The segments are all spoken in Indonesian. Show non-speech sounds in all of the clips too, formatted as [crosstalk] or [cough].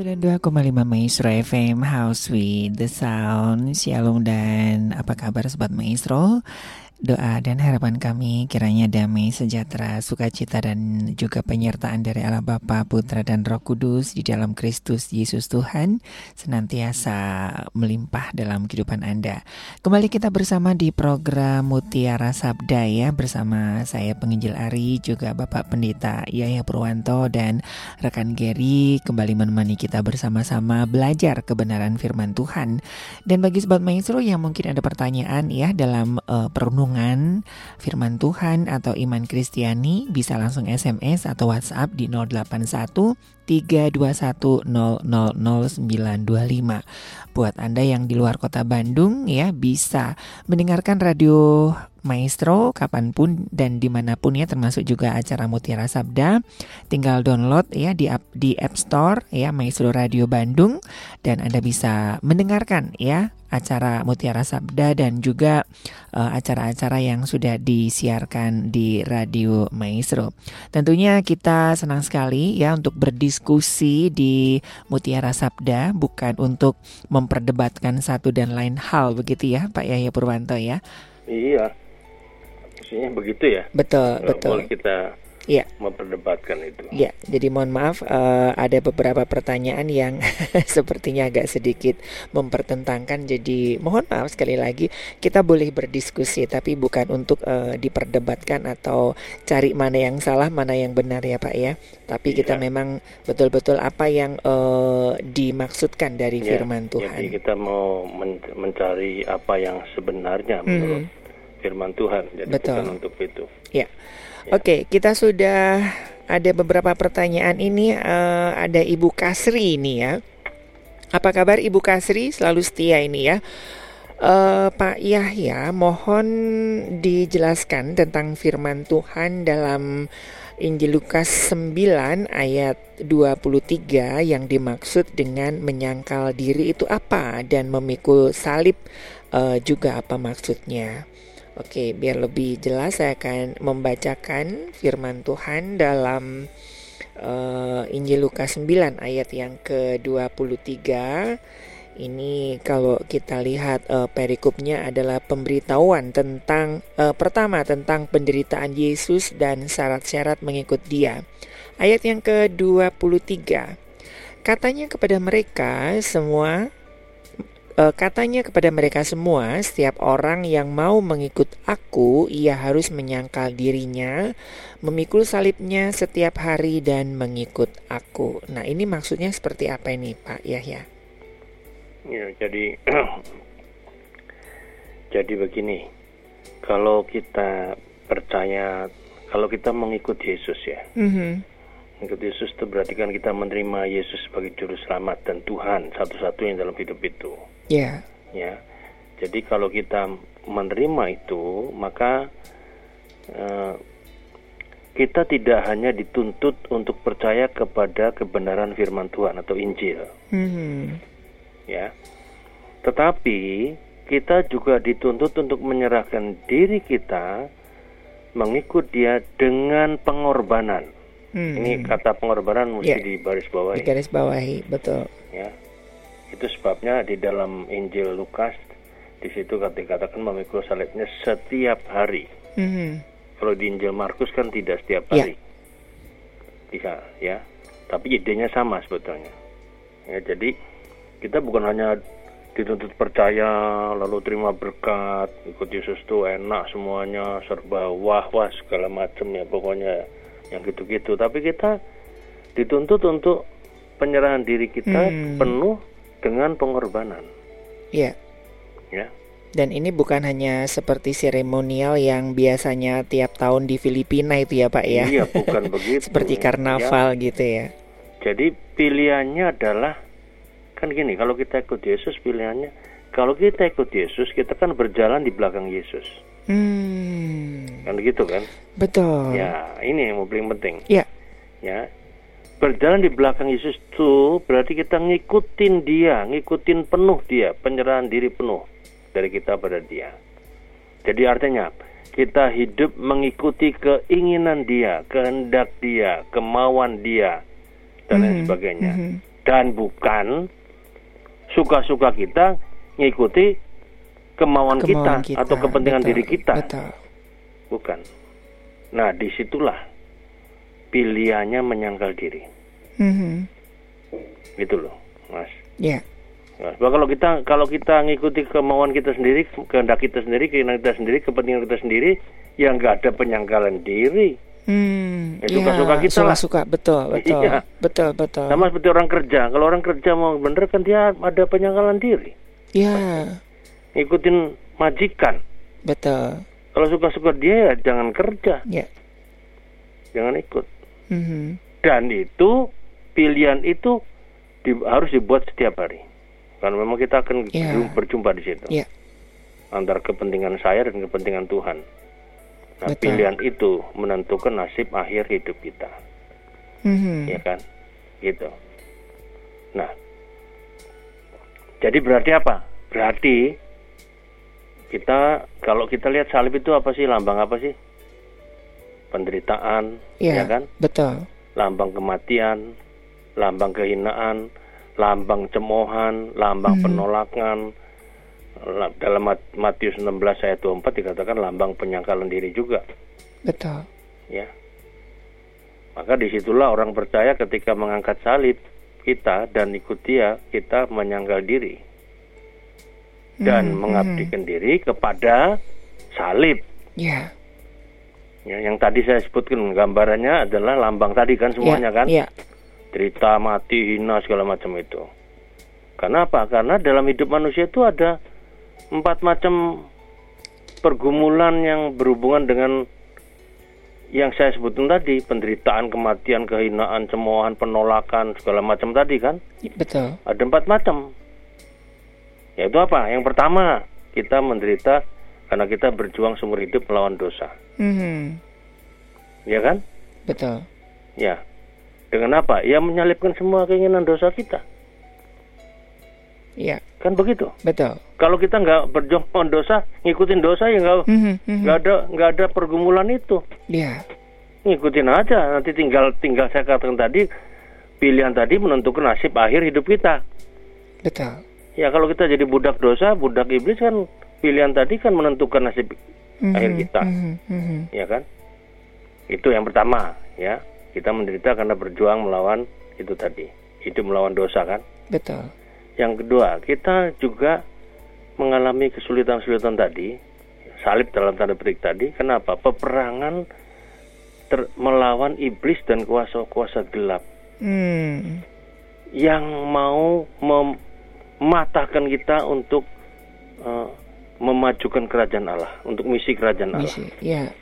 92,5 Maestro FM House with the Sound. Shalom dan apa kabar Sobat Maestro Doa dan harapan kami kiranya damai, sejahtera, sukacita dan juga penyertaan dari Allah Bapa, Putra dan Roh Kudus di dalam Kristus Yesus Tuhan senantiasa melimpah dalam kehidupan Anda. Kembali kita bersama di program Mutiara Sabda ya bersama saya penginjil Ari juga Bapak Pendeta Yaya Purwanto dan rekan Gary kembali menemani kita bersama-sama belajar kebenaran firman Tuhan. Dan bagi sobat maestro yang mungkin ada pertanyaan ya dalam uh, perenungan renungan firman Tuhan atau iman Kristiani bisa langsung SMS atau WhatsApp di 081 321 Buat Anda yang di luar kota Bandung ya bisa mendengarkan radio Maestro kapan pun dan di mana pun ya termasuk juga acara Mutiara Sabda tinggal download ya di app, di App Store ya Maestro Radio Bandung dan Anda bisa mendengarkan ya acara Mutiara Sabda dan juga uh, acara-acara yang sudah disiarkan di Radio Maestro. Tentunya kita senang sekali ya untuk berdiskusi di Mutiara Sabda bukan untuk memperdebatkan satu dan lain hal begitu ya Pak Yahya Purwanto ya. Iya. Maksudnya begitu ya. Betul, Nggak betul. Boleh kita Iya. memperdebatkan itu. Ya, jadi mohon maaf uh, ada beberapa pertanyaan yang [laughs] sepertinya agak sedikit mempertentangkan. Jadi mohon maaf sekali lagi kita boleh berdiskusi tapi bukan untuk uh, diperdebatkan atau cari mana yang salah, mana yang benar ya Pak ya. Tapi kita Iya. memang betul-betul apa yang uh, dimaksudkan dari Ya, firman Jadi Tuhan. kita mau men- mencari apa yang sebenarnya menurut firman Tuhan. Jadi. Betul. bukan untuk itu. Ya. Ya. Oke, kita sudah ada beberapa pertanyaan ini eh, ada Ibu Kasri ini ya. Apa kabar Ibu Kasri? Selalu setia ini ya. Eh, Pak Yahya, mohon dijelaskan tentang firman Tuhan dalam Injil Lukas 9 ayat 23 yang dimaksud dengan menyangkal diri itu apa dan memikul salib eh, juga apa maksudnya. Oke, biar lebih jelas saya akan membacakan firman Tuhan dalam eh, Injil Lukas 9 ayat yang ke-23. Ini kalau kita lihat eh, perikopnya adalah pemberitahuan tentang eh, pertama tentang penderitaan Yesus dan syarat-syarat mengikut Dia. Ayat yang ke-23. Katanya kepada mereka semua katanya kepada mereka semua, setiap orang yang mau mengikut aku, ia harus menyangkal dirinya, memikul salibnya setiap hari dan mengikut aku. Nah, ini maksudnya seperti apa ini, Pak Yahya? Ya, jadi [clears throat] jadi begini. Kalau kita percaya, kalau kita mengikut Yesus ya, Mhm. mengikut Yesus itu berarti kan kita menerima Yesus sebagai juru selamat dan Tuhan satu-satunya dalam hidup itu. Ya, ya jadi kalau kita menerima itu maka eh, kita tidak hanya dituntut untuk percaya kepada kebenaran firman Tuhan atau Injil Mhm. ya tetapi kita juga dituntut untuk menyerahkan diri kita mengikut dia dengan pengorbanan Hmm. ini kata pengorbanan mesti Ya. di baris bawah di garis bawahi, betul. ya itu sebabnya di dalam Injil Lukas di situ dikatakan memikul salibnya setiap hari Mhm. kalau di Injil Markus kan tidak setiap Ya. hari bisa ya tapi idenya sama sebetulnya ya jadi kita bukan hanya dituntut percaya lalu terima berkat ikut Yesus tuh enak semuanya serba wah wah segala macam ya pokoknya yang gitu-gitu tapi kita dituntut untuk penyerahan diri kita Hmm. penuh dengan pengorbanan Ya. ya Dan ini bukan hanya seperti seremonial yang biasanya tiap tahun di Filipina itu ya, Pak ya. iya bukan [laughs] begitu Seperti Ya. karnaval gitu ya. Jadi pilihannya adalah kan gini, kalau kita ikut Yesus pilihannya kalau kita ikut Yesus, kita kan berjalan di belakang Yesus. Hmm. Kan gitu kan? Betul. Ya, ini yang paling penting. Ya. Ya. Berjalan di belakang Yesus itu berarti kita ngikutin dia, ngikutin penuh dia, penyerahan diri penuh dari kita pada dia. Jadi artinya kita hidup mengikuti keinginan dia, kehendak dia, kemauan dia dan lain Mhm, sebagainya. mhm. dan bukan suka-suka kita ngikuti kemauan, Kemauan kita, atau kepentingan betul, diri kita. Betul. Bukan. Nah, di situlah pilihannya menyangkal diri. Mhm. Gitu loh, Mas. Ya. Nah, sebab kalau kita kalau kita ngikuti kemauan kita sendiri, kehendak kita sendiri, keinginan kita sendiri, kepentingan kita sendiri, ya nggak ada penyangkalan diri. Hmm, Ya, suka-suka kita lah. suka betul, [laughs] betul, Iya. betul, betul. Sama seperti orang kerja. Kalau orang kerja mau bener kan dia ada penyangkalan diri. Ya, Ngikutin majikan. betul. Kalau suka-suka dia ya jangan kerja, Ya. jangan ikut. Mhm. Dan itu pilihan itu di- harus dibuat setiap hari. Karena memang kita akan berjum- berjumpa di situ. Ya. Antara kepentingan saya dan kepentingan Tuhan. Nah, Betul. pilihan itu menentukan nasib akhir hidup kita, Mhm. ya kan? Gitu. Nah, jadi berarti apa? Berarti kita kalau kita lihat salib itu apa sih? Lambang apa sih? Penderitaan, Ya, ya kan? betul. lambang kematian, lambang kehinaan, lambang cemoohan, lambang Hmm. penolakan. La- Dalam Mat- Matius 16 ayat 24 dikatakan lambang penyangkalan diri juga, Betul. ya. Maka di situlah orang percaya ketika mengangkat salib kita dan ikut dia, kita menyangkal diri dan Hmm, mengabdikan diri kepada salib. Ya. Ya, yang tadi saya sebutkan gambarannya adalah lambang tadi kan semuanya ya, kan? Ya. cerita mati hina segala macam itu karena apa karena dalam hidup manusia itu ada empat macam pergumulan yang berhubungan dengan yang saya sebutkan tadi penderitaan kematian kehinaan cemoohan penolakan segala macam tadi kan Betul. ada empat macam yaitu apa yang pertama kita menderita karena kita berjuang seumur hidup melawan dosa Mhm. ya kan Betul. ya dengan apa ya menyalipkan semua keinginan dosa kita Ya, kan begitu betul. kalau kita nggak berjuang melawan dosa ngikutin dosa ya nggak Mhm, mhm. nggak ada nggak ada pergumulan itu Ya. ngikutin aja nanti tinggal tinggal saya katakan tadi pilihan tadi menentukan nasib akhir hidup kita Betul. ya kalau kita jadi budak dosa budak iblis kan pilihan tadi kan menentukan nasib Mhm, akhir kita mhm, mhm. ya kan itu yang pertama ya kita menderita karena berjuang melawan itu tadi hidup melawan dosa kan Betul. Yang kedua, kita juga mengalami kesulitan-kesulitan tadi, salib dalam tanda petik tadi. Kenapa? Peperangan ter- melawan iblis dan kuasa-kuasa gelap Hmm. yang mau mematahkan kita untuk eh, memajukan kerajaan Allah, untuk misi kerajaan Allah. Misi. Ya,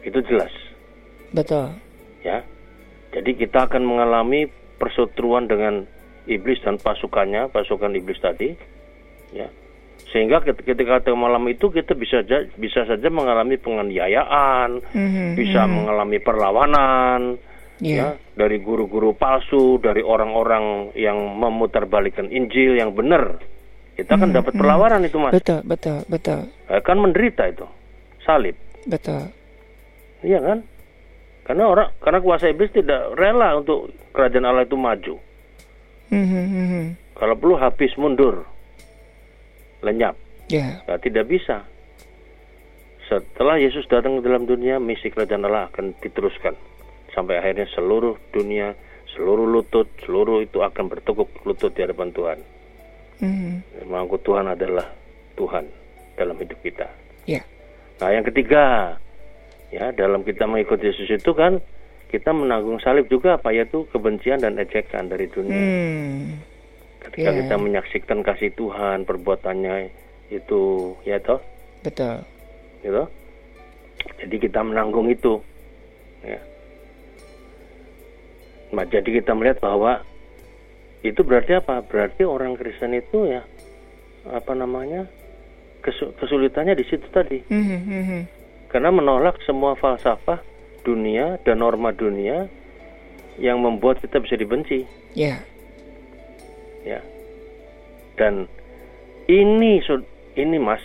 Itu jelas, betul. ya. Jadi kita akan mengalami perseteruan dengan iblis dan pasukannya, pasukan iblis tadi, ya. Sehingga ket- ketika ke malam itu kita bisa ja- bisa saja mengalami penganiayaan, Mhm, bisa mhm. mengalami perlawanan, Ya. ya, dari guru-guru palsu, dari orang-orang yang memutarbalikkan Injil yang benar. Kita akan Mhm, dapat mhm. perlawanan itu, Mas. Betul, betul, betul, Akan menderita itu. Salib. betul. Iya kan? Karena orang karena kuasa iblis tidak rela untuk kerajaan Allah itu maju. Mhm, mhm. Kalau perlu habis mundur. Lenyap. Ya, Nah, tidak bisa. Setelah Yesus datang ke dalam dunia, misi kerajaan Allah akan diteruskan. Sampai akhirnya seluruh dunia, seluruh lutut, seluruh itu akan bertekuk lutut di hadapan Tuhan. Mhm. Mengaku Tuhan adalah Tuhan dalam hidup kita. ya, Nah, yang ketiga, ya dalam kita mengikuti Yesus itu kan kita menanggung salib juga apa yaitu kebencian dan ejekan dari dunia. hmm. Ketika Ya. kita menyaksikan kasih Tuhan, perbuatannya itu ya toh, betul. gitu. Jadi kita menanggung itu. Ya. Nah, jadi kita melihat bahwa itu berarti apa? Berarti orang Kristen itu ya apa namanya? kesu- kesulitannya di situ tadi. Mhm, mhm. Karena menolak semua falsafah dunia dan norma dunia yang membuat kita bisa dibenci, Ya, ya. Dan ini ini Mas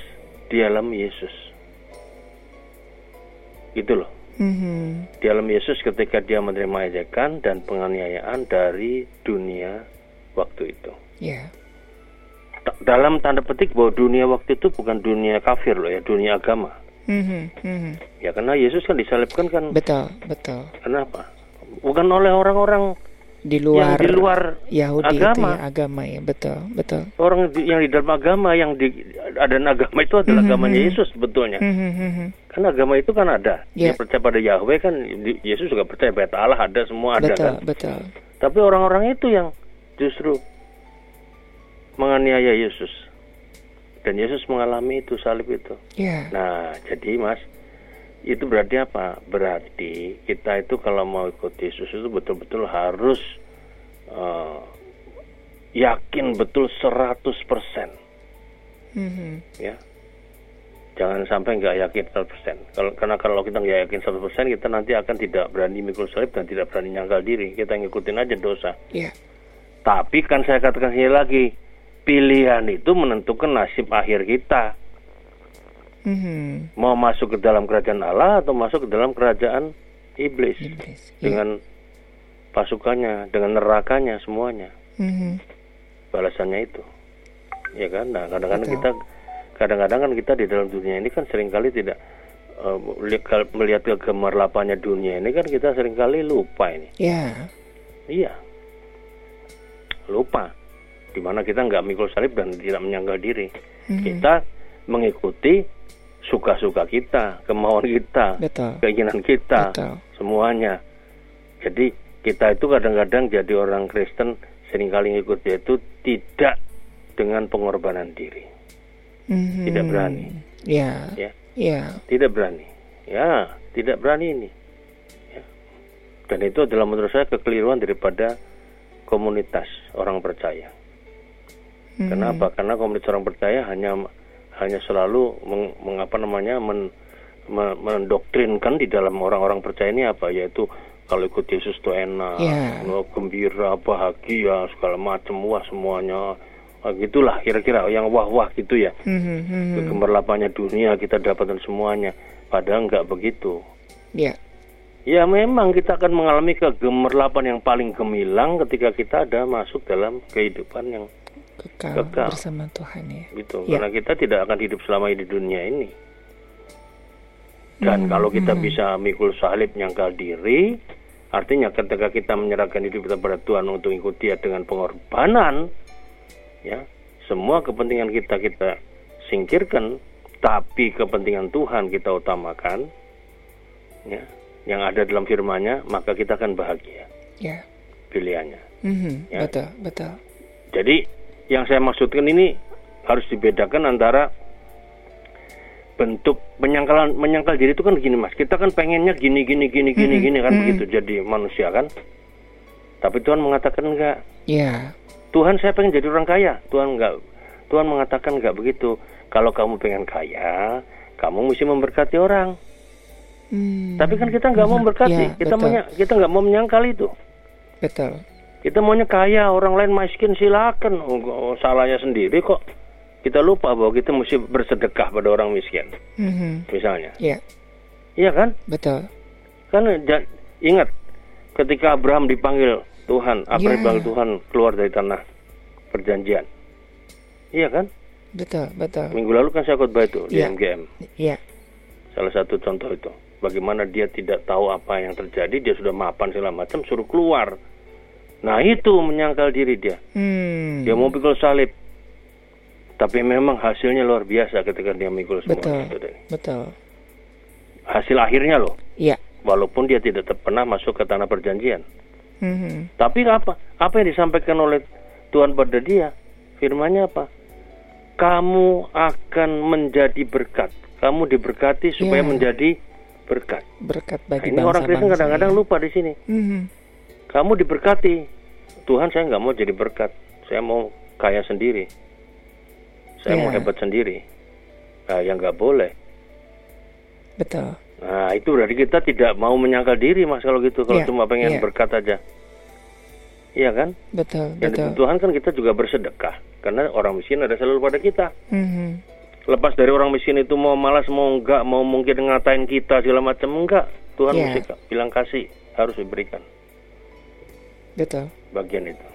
di dalam Yesus. Gitu loh. Mhm. Di dalam Yesus ketika dia menerima ejekan dan penganiayaan dari dunia waktu itu. Ya. Ta- Dalam tanda petik bahwa dunia waktu itu bukan dunia kafir loh ya, dunia agama. Mhm, mhm. Ya karena Yesus kan disalibkan kan Betul, betul. kenapa? Bukan oleh orang-orang Di luar, yang di luar Yahudi agama. itu ya, agama ya, betul, betul. orang di- yang di dalam agama yang di ada agama itu adalah Mhm, agamanya mhm. Yesus sebetulnya. Mhm, mhm. Kan agama itu kan ada. Ya. Dia percaya pada Yahweh kan Yesus juga percaya pada Allah ada semua ada Betul, kan. betul. Tapi orang-orang itu yang justru menganiaya Yesus. Dan Yesus mengalami itu salib itu. Ya. Nah, jadi Mas, itu berarti apa? Berarti kita itu kalau mau ikut Yesus itu betul-betul harus eh, yakin betul 100% Mhm. ya. Jangan sampai nggak yakin 100%. Kalau karena kalau kita nggak yakin 100%, kita nanti akan tidak berani mikul salib dan tidak berani nyangkal diri. Kita ngikutin aja dosa. Ya. Tapi kan saya katakan sekali lagi, pilihan itu menentukan nasib akhir kita. Mhm. Mau masuk ke dalam kerajaan Allah atau masuk ke dalam kerajaan iblis Iblis. Ya. dengan pasukannya, dengan nerakanya semuanya. Mhm. Balasannya itu. Ya kan? Nah, kadang-kadang Betul. kita kadang-kadang kan kita di dalam dunia ini kan sering kali tidak eh, melihat- kegemerlapannya dunia ini kan kita sering kali lupa ini. Ya. Iya. Lupa. Di mana kita nggak mikul salib dan tidak menyangkal diri. Mhm. Kita mengikuti suka-suka kita, kemauan kita, Betul. keinginan kita, Betul. semuanya. Jadi kita itu kadang-kadang jadi orang Kristen sering kali ngikut dia itu tidak dengan pengorbanan diri, Mhm. tidak berani, Ya. ya, Ya. tidak berani, ya, tidak berani ini. Ya. Dan itu adalah menurut saya kekeliruan daripada komunitas orang percaya. Mhm. Kenapa? Karena komunitas orang percaya hanya hanya selalu meng, mengapa namanya men, me- mendoktrinkan di dalam orang-orang percaya ini apa yaitu kalau ikut Yesus itu enak, oh, gembira, bahagia, segala macam, wah semuanya, Ah, gitulah kira-kira yang wah-wah gitu ya. Mhm, mhm. Kegemerlapannya dunia kita dapatkan semuanya, padahal nggak begitu. Ya. Ya memang kita akan mengalami kegemerlapan yang paling gemilang ketika kita ada masuk dalam kehidupan yang Kekal, Kekal. bersama Tuhan ya. gitu Ya. karena kita tidak akan hidup selama di dunia ini dan Hmm, kalau kita hmm. bisa mikul salib nyangkal diri artinya ketika kita menyerahkan hidup kita pada Tuhan untuk ikut dia dengan pengorbanan ya semua kepentingan kita kita singkirkan tapi kepentingan Tuhan kita utamakan ya yang ada dalam firman-Nya maka kita akan bahagia Ya. pilihannya Mhm, Ya. Betul, betul. Jadi yang saya maksudkan ini harus dibedakan antara bentuk penyangkalan menyangkal diri itu kan gini mas kita kan pengennya gini gini gini gini Mhm, gini kan mhm. begitu jadi manusia kan tapi Tuhan mengatakan enggak Ya. Tuhan saya pengen jadi orang kaya Tuhan enggak Tuhan mengatakan enggak begitu kalau kamu pengen kaya kamu mesti memberkati orang Hmm, tapi kan kita nggak mau mhm. memberkati Ya, kita betul. kita nggak mau menyangkal itu Betul. Kita maunya kaya, orang lain miskin silakan. Oh, salahnya sendiri kok. Kita lupa bahwa kita mesti bersedekah pada orang miskin, Mhm. misalnya. Ya, Iya kan? betul. Kan ingat ketika Abraham dipanggil Tuhan, Abraham Ya. dipanggil Tuhan keluar dari tanah perjanjian. Iya kan? Betul, betul. Minggu lalu kan saya khotbah itu di Ya. MGM. Ya. Salah satu contoh itu. Bagaimana dia tidak tahu apa yang terjadi, dia sudah mapan segala macam, suruh keluar. Nah itu menyangkal diri dia. Hmm. Dia mau pikul salib. Tapi memang hasilnya luar biasa ketika dia mikul semua Betul. itu. tadi. Betul. Hasil akhirnya loh, Ya. walaupun dia tidak pernah masuk ke tanah perjanjian. Mhm. Tapi apa? Apa yang disampaikan oleh Tuhan pada dia? Firmannya apa? Kamu akan menjadi berkat. Kamu diberkati supaya Ya. menjadi berkat. Berkat Nah, bagi ini orang Kristen kadang-kadang ya. lupa di sini. Mhm. Kamu diberkati. Tuhan saya nggak mau jadi berkat. Saya mau kaya sendiri. Saya mau Ya. hebat sendiri. Nah, yang nggak boleh. Betul. Nah, itu berarti kita tidak mau menyangkal diri, Mas, kalau gitu. Kalau Iya, cuma pengen iya. berkat aja. Iya kan? Betul, Dan betul. Tuhan kan kita juga bersedekah. Karena orang miskin ada selalu pada kita. Mhm. Lepas dari orang miskin itu mau malas, mau enggak, mau mungkin ngatain kita segala macam. Enggak. Tuhan Iya. mesti bilang kasih. Harus diberikan Betul. bagian itu.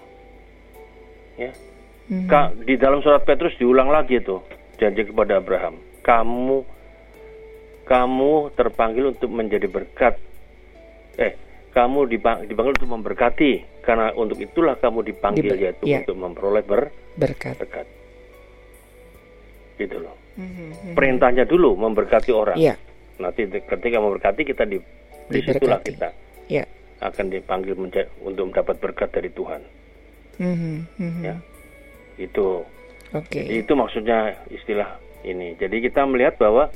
Ya. Mhm. Ka- di dalam surat Petrus diulang lagi tuh janji kepada Abraham. Kamu kamu terpanggil untuk menjadi berkat. Eh, kamu dipang- dipanggil untuk memberkati karena untuk itulah kamu dipanggil Diber- yaitu ya. untuk memperoleh ber- Berkat. berkat. Gitu loh. Mhm. Perintahnya dulu memberkati orang. Iya, Nanti ketika memberkati kita di di situlah kita ya. akan dipanggil menja- untuk mendapat berkat dari Tuhan. Mhm, mhm. Ya. Itu Oke. itu maksudnya istilah ini. Jadi kita melihat bahwa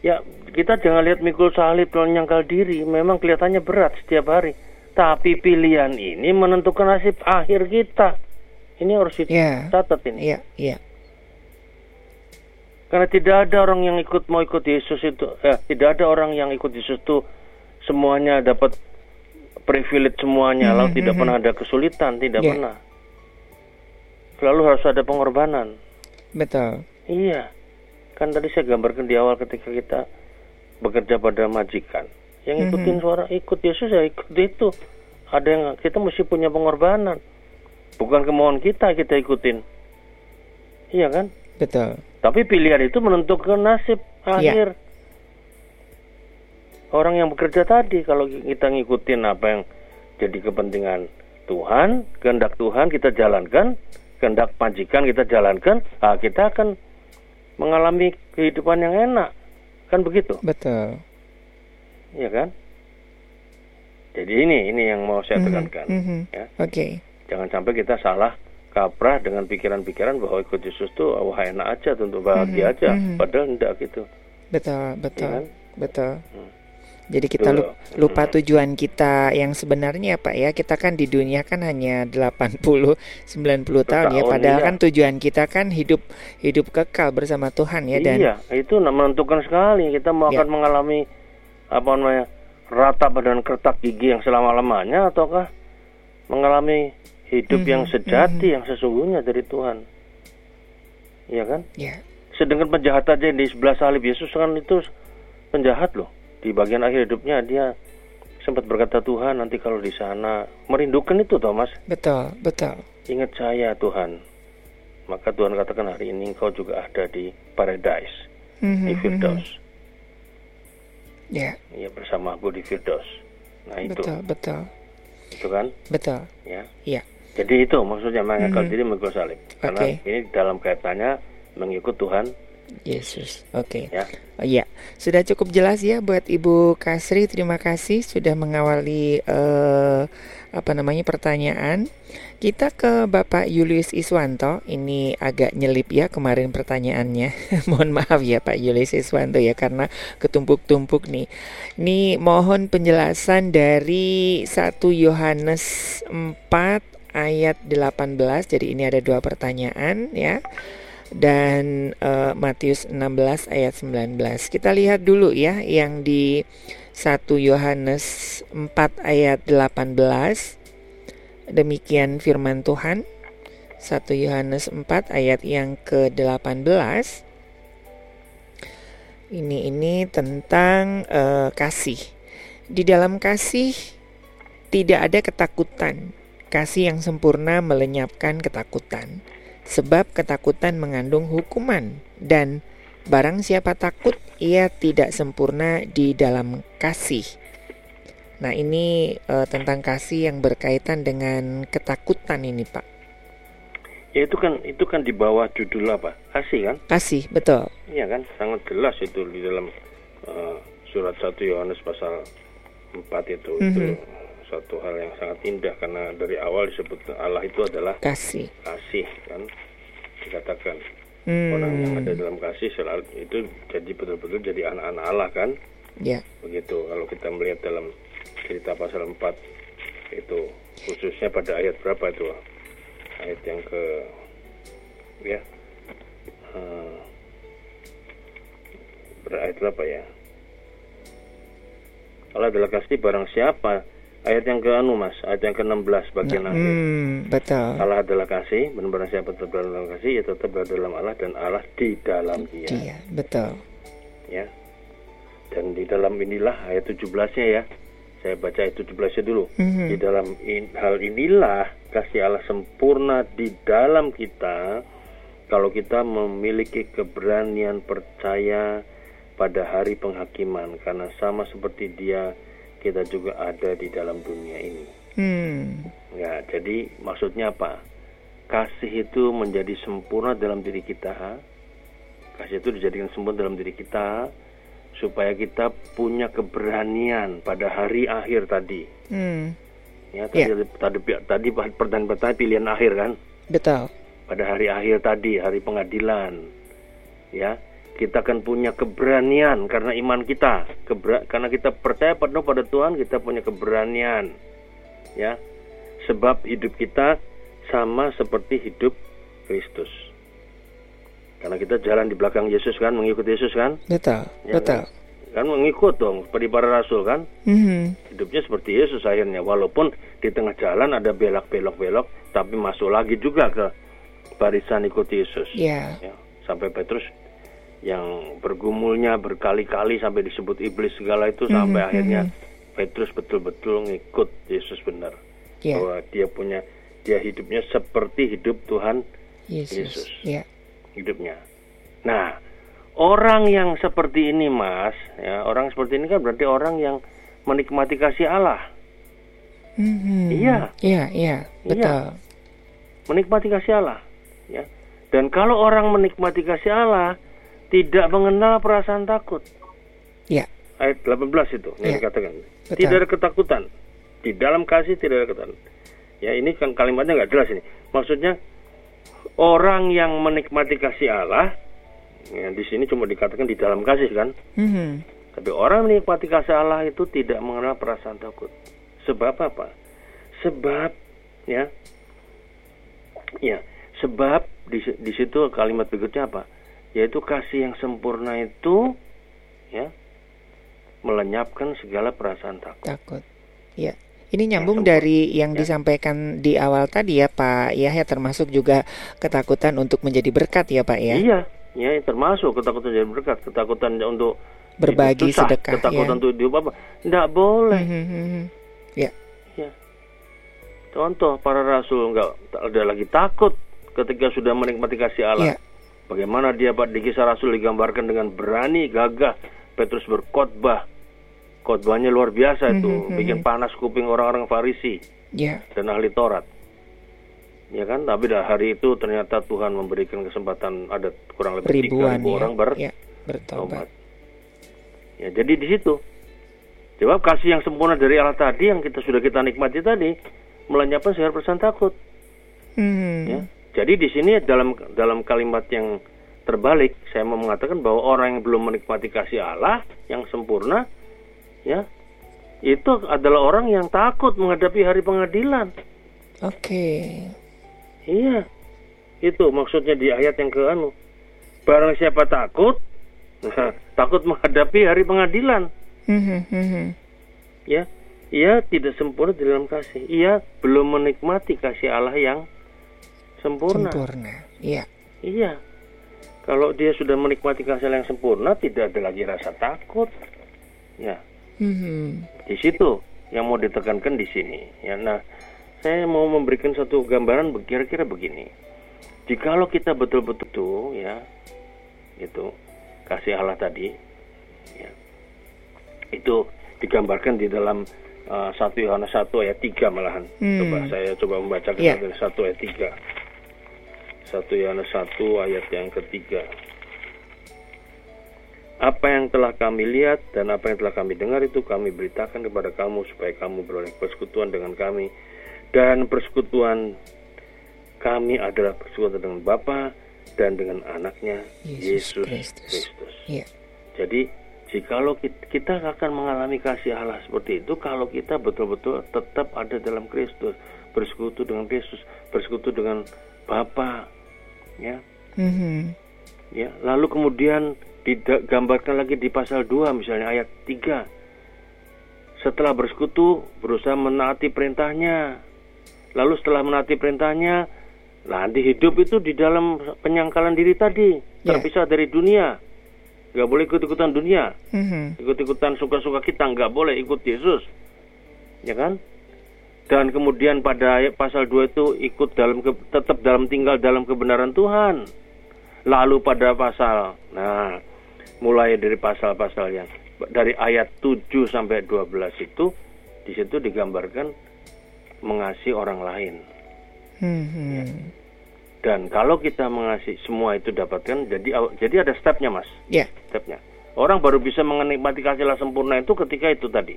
ya kita jangan lihat mikul salib dan nyangkal diri. Memang kelihatannya berat setiap hari. Tapi pilihan ini menentukan nasib akhir kita. Ini harus Ya. dicatat ini. Iya, iya. Karena tidak ada orang yang ikut mau ikut Yesus itu, eh, tidak ada orang yang ikut Yesus itu semuanya dapat privilege semuanya, lalu tidak pernah ada kesulitan, tidak Ya. pernah. Selalu harus ada pengorbanan. Betul. Iya, kan tadi saya gambarkan di awal ketika kita bekerja pada majikan, yang ikutin suara ikut Yesus ya ikut itu. Ada yang kita mesti punya pengorbanan, bukan kemauan kita kita ikutin. Iya kan? Betul. Tapi pilihan itu menentukan nasib Iya. akhir. Orang yang bekerja tadi, kalau kita ngikutin apa yang jadi kepentingan Tuhan, kehendak Tuhan kita jalankan, kehendak majikan kita jalankan, ah, kita akan mengalami kehidupan yang enak. Kan begitu, Betul. ya kan? Jadi ini ini yang mau saya tekankan. Mhm. Ya. Oke. Jangan sampai kita salah kaprah dengan pikiran-pikiran bahwa ikut Yesus tuh wah enak aja, tentu bahagia aja, padahal enggak gitu. Betul, betul. Kan? Betul. Hmm. Jadi kita lu- lupa tujuan kita yang sebenarnya Pak ya. Kita kan di dunia kan hanya 80 90 tahun ya padahal iya. kan tujuan kita kan hidup hidup kekal bersama Tuhan ya dan Iya, itu menentukan sekali. Kita mau Ya. akan mengalami apa namanya ratap dan kertak gigi yang selama lamanya, ataukah mengalami hidup Mhm, yang sejati, yang sesungguhnya dari Tuhan. Iya kan? ya Sedangkan penjahat aja di sebelah salib Yesus kan itu penjahat loh. Di bagian akhir hidupnya dia sempat berkata Tuhan nanti kalau di sana merindukan itu Thomas. betul, betul. Ingat saya Tuhan. Maka Tuhan katakan hari ini engkau juga ada di paradise, Mhm, di mhm. Firdaus. Ya, Iya bersama aku di Firdaus. Nah itu, betul, betul. itu kan, Betul. ya. Iya. Jadi itu maksudnya mengakal Mhm. diri mengikut salib. Karena ini dalam kaitannya mengikut Tuhan, Yesus. Oke. ya. Oh, Iya, sudah cukup jelas ya buat Ibu Kasri. Terima kasih sudah mengawali eh, apa namanya pertanyaan. Kita ke Bapak Julius Iswanto. Ini agak nyelip ya kemarin pertanyaannya. [laughs] mohon maaf ya Pak Julius Iswanto ya karena ketumpuk-tumpuk nih. Ini mohon penjelasan dari 1 Yohanes 4 ayat 18. Jadi ini ada dua pertanyaan ya dan eh, Matius 16 ayat 19. Kita lihat dulu ya yang di 1 Yohanes 4 ayat 18. Demikian firman Tuhan. 1 Yohanes 4 ayat yang ke-18. Ini ini tentang eh, kasih. Di dalam kasih tidak ada ketakutan. Kasih yang sempurna melenyapkan ketakutan sebab ketakutan mengandung hukuman dan barang siapa takut ia tidak sempurna di dalam kasih. Nah, ini eh, tentang kasih yang berkaitan dengan ketakutan ini, Pak. Ya itu kan itu kan di bawah judul apa? Kasih kan? Kasih, betul. Iya kan? Sangat jelas itu di dalam eh, surat 1 Yohanes pasal 4 itu itu Satu hal yang sangat indah karena dari awal disebut Allah itu adalah Kasih. kasih kan? Dikatakan. Hmm, orang yang ada dalam kasih selalu itu jadi betul-betul jadi anak-anak Allah kan? Ya, begitu. Kalau kita melihat dalam cerita pasal 4 itu khususnya pada ayat berapa itu? Ayat yang ke ya eh, berayat berapa ya? Allah adalah kasih barang siapa ayat yang ke anu mas ayat yang ke 16 bagian akhir hmm, betul. Allah adalah kasih benar-benar siapa tetap dalam kasih ya tetap berada dalam Allah dan Allah di dalam dia Dia, betul. ya dan di dalam inilah ayat 17 nya ya Saya baca ayat 17 dulu. Mhm. Di dalam in- hal inilah kasih Allah sempurna di dalam kita kalau kita memiliki keberanian percaya pada hari penghakiman karena sama seperti dia kita juga ada di dalam dunia ini. Hmm. Ya, jadi maksudnya apa? Kasih itu menjadi sempurna dalam diri kita. Kasih itu dijadikan sempurna dalam diri kita supaya kita punya keberanian pada hari akhir tadi. Hmm. Ya, tadi tadi tadi pertanyaan-pertanyaan pilihan akhir kan? Betul. Pada hari akhir tadi, hari pengadilan. Ya, kita akan punya keberanian karena iman kita. Kebera karena kita percaya penuh pada Tuhan, kita punya keberanian. Ya. Sebab hidup kita sama seperti hidup Kristus. Karena kita jalan di belakang Yesus kan, mengikuti Yesus kan? Betul. Ya, Betul. Kan mengikut dong seperti para rasul kan? Mhm. hidupnya seperti Yesus akhirnya walaupun di tengah jalan ada belok-belok-belok tapi masuk lagi juga ke barisan ikut Yesus Ya. ya, sampai Petrus yang bergumulnya berkali-kali sampai disebut iblis segala itu sampai Mhm, akhirnya Petrus betul-betul ngikut Yesus benar Ya. bahwa dia punya dia hidupnya seperti hidup Tuhan Yesus. Yesus. Ya. hidupnya. Nah, orang yang seperti ini, Mas, ya, orang seperti ini kan berarti orang yang menikmati kasih Allah, Mhm. Iya. Iya, iya. Betul. menikmati kasih Allah, ya. Dan kalau orang menikmati kasih Allah, tidak mengenal perasaan takut. Ya. Ayat 18 itu yang Iya. dikatakan. Betul. Tidak ada ketakutan. Di dalam kasih tidak ada ketakutan. Ya, ini kan kalimatnya nggak jelas ini. Maksudnya orang yang menikmati kasih Allah, ya, di sini cuma dikatakan di dalam kasih kan. Mhm. Tapi orang menikmati kasih Allah itu tidak mengenal perasaan takut. Sebab apa? Sebab ya, ya, sebab di, di situ kalimat berikutnya apa? Yaitu kasih yang sempurna itu, ya, melenyapkan segala perasaan takut. Takut. Ya. Ini nyambung sempurna. dari yang Ya. disampaikan di awal tadi ya Pak Yahya termasuk juga ketakutan untuk menjadi berkat ya Pak ya. Iya, ya termasuk ketakutan jadi berkat, ketakutan untuk Berbagi susah, sedekah ketakutan ya. untuk hidup apa? Tidak boleh. Mhm, mhm. Ya. Ya. Contoh para rasul nggak tak ada lagi takut ketika sudah menikmati kasih Allah. Ya. Bagaimana dia Pak di kisah rasul digambarkan dengan berani, gagah. Petrus berkhotbah. Khotbahnya luar biasa itu, Mhm, bikin panas kuping orang-orang Farisi Ya. dan ahli Taurat. Ya kan, tapi dah hari itu ternyata Tuhan memberikan kesempatan ada kurang lebih tiga Ribuan ribu ya. orang ber ya. Bertobat. tobat. Ya, jadi di situ. Sebab kasih yang sempurna dari Allah tadi yang kita sudah kita nikmati tadi melenyapkan segala perasaan takut. Mhm. Ya. Jadi di sini dalam dalam kalimat yang terbalik saya mau mengatakan bahwa orang yang belum menikmati kasih Allah yang sempurna, ya itu adalah orang yang takut menghadapi hari pengadilan. Oke. Iya, itu maksudnya di ayat yang ke anu. Barang siapa takut, [laughs] takut menghadapi hari pengadilan. Mhm, mhm. ya ia tidak sempurna di dalam kasih ia belum menikmati kasih Allah yang sempurna, Sempurna. Ya. iya kalau dia sudah menikmati Allah yang sempurna tidak ada lagi rasa takut ya Mhm. di situ yang mau ditekankan di sini ya nah saya mau memberikan satu gambaran kira-kira begini jikalau kita betul-betul tuh ya itu kasih Allah tadi ya itu digambarkan di dalam uh, 1 Yohanes 1 ayat 3 malahan Hmm. coba saya coba Iya. dari 1 ayat 3 1 Yohanes 1 ayat yang ketiga apa yang telah kami lihat dan apa yang telah kami dengar itu kami beritakan kepada kamu supaya kamu beroleh persekutuan dengan kami dan persekutuan kami adalah persekutuan dengan Bapa dan dengan anaknya Yesus Yesus Kristus. Kristus. Ya. Jadi jikalau kit- kita akan mengalami kasih Allah seperti itu kalau kita betul-betul tetap ada dalam Kristus, bersekutu dengan Kristus, bersekutu dengan Bapa, ya. Mhm. Ya, lalu kemudian digambarkan lagi di pasal 2 misalnya ayat 3. Setelah bersekutu berusaha menaati perintahnya. Lalu setelah menaati perintahnya, nanti hidup itu di dalam penyangkalan diri tadi, Ya. terpisah dari dunia. Gak boleh ikut-ikutan dunia, Mhm. ikut-ikutan suka-suka kita, nggak boleh ikut Yesus. ya kan? Dan kemudian pada ayat pasal 2 itu ikut dalam ke, tetap dalam tinggal dalam kebenaran Tuhan. Lalu pada pasal, nah mulai dari pasal-pasal yang dari ayat 7 sampai 12 itu di situ digambarkan mengasihi orang lain. Hmm. Dan kalau kita mengasihi semua itu dapatkan, jadi jadi ada stepnya mas, Ya. stepnya. Orang baru bisa menikmati kasih Allah sempurna itu ketika itu tadi,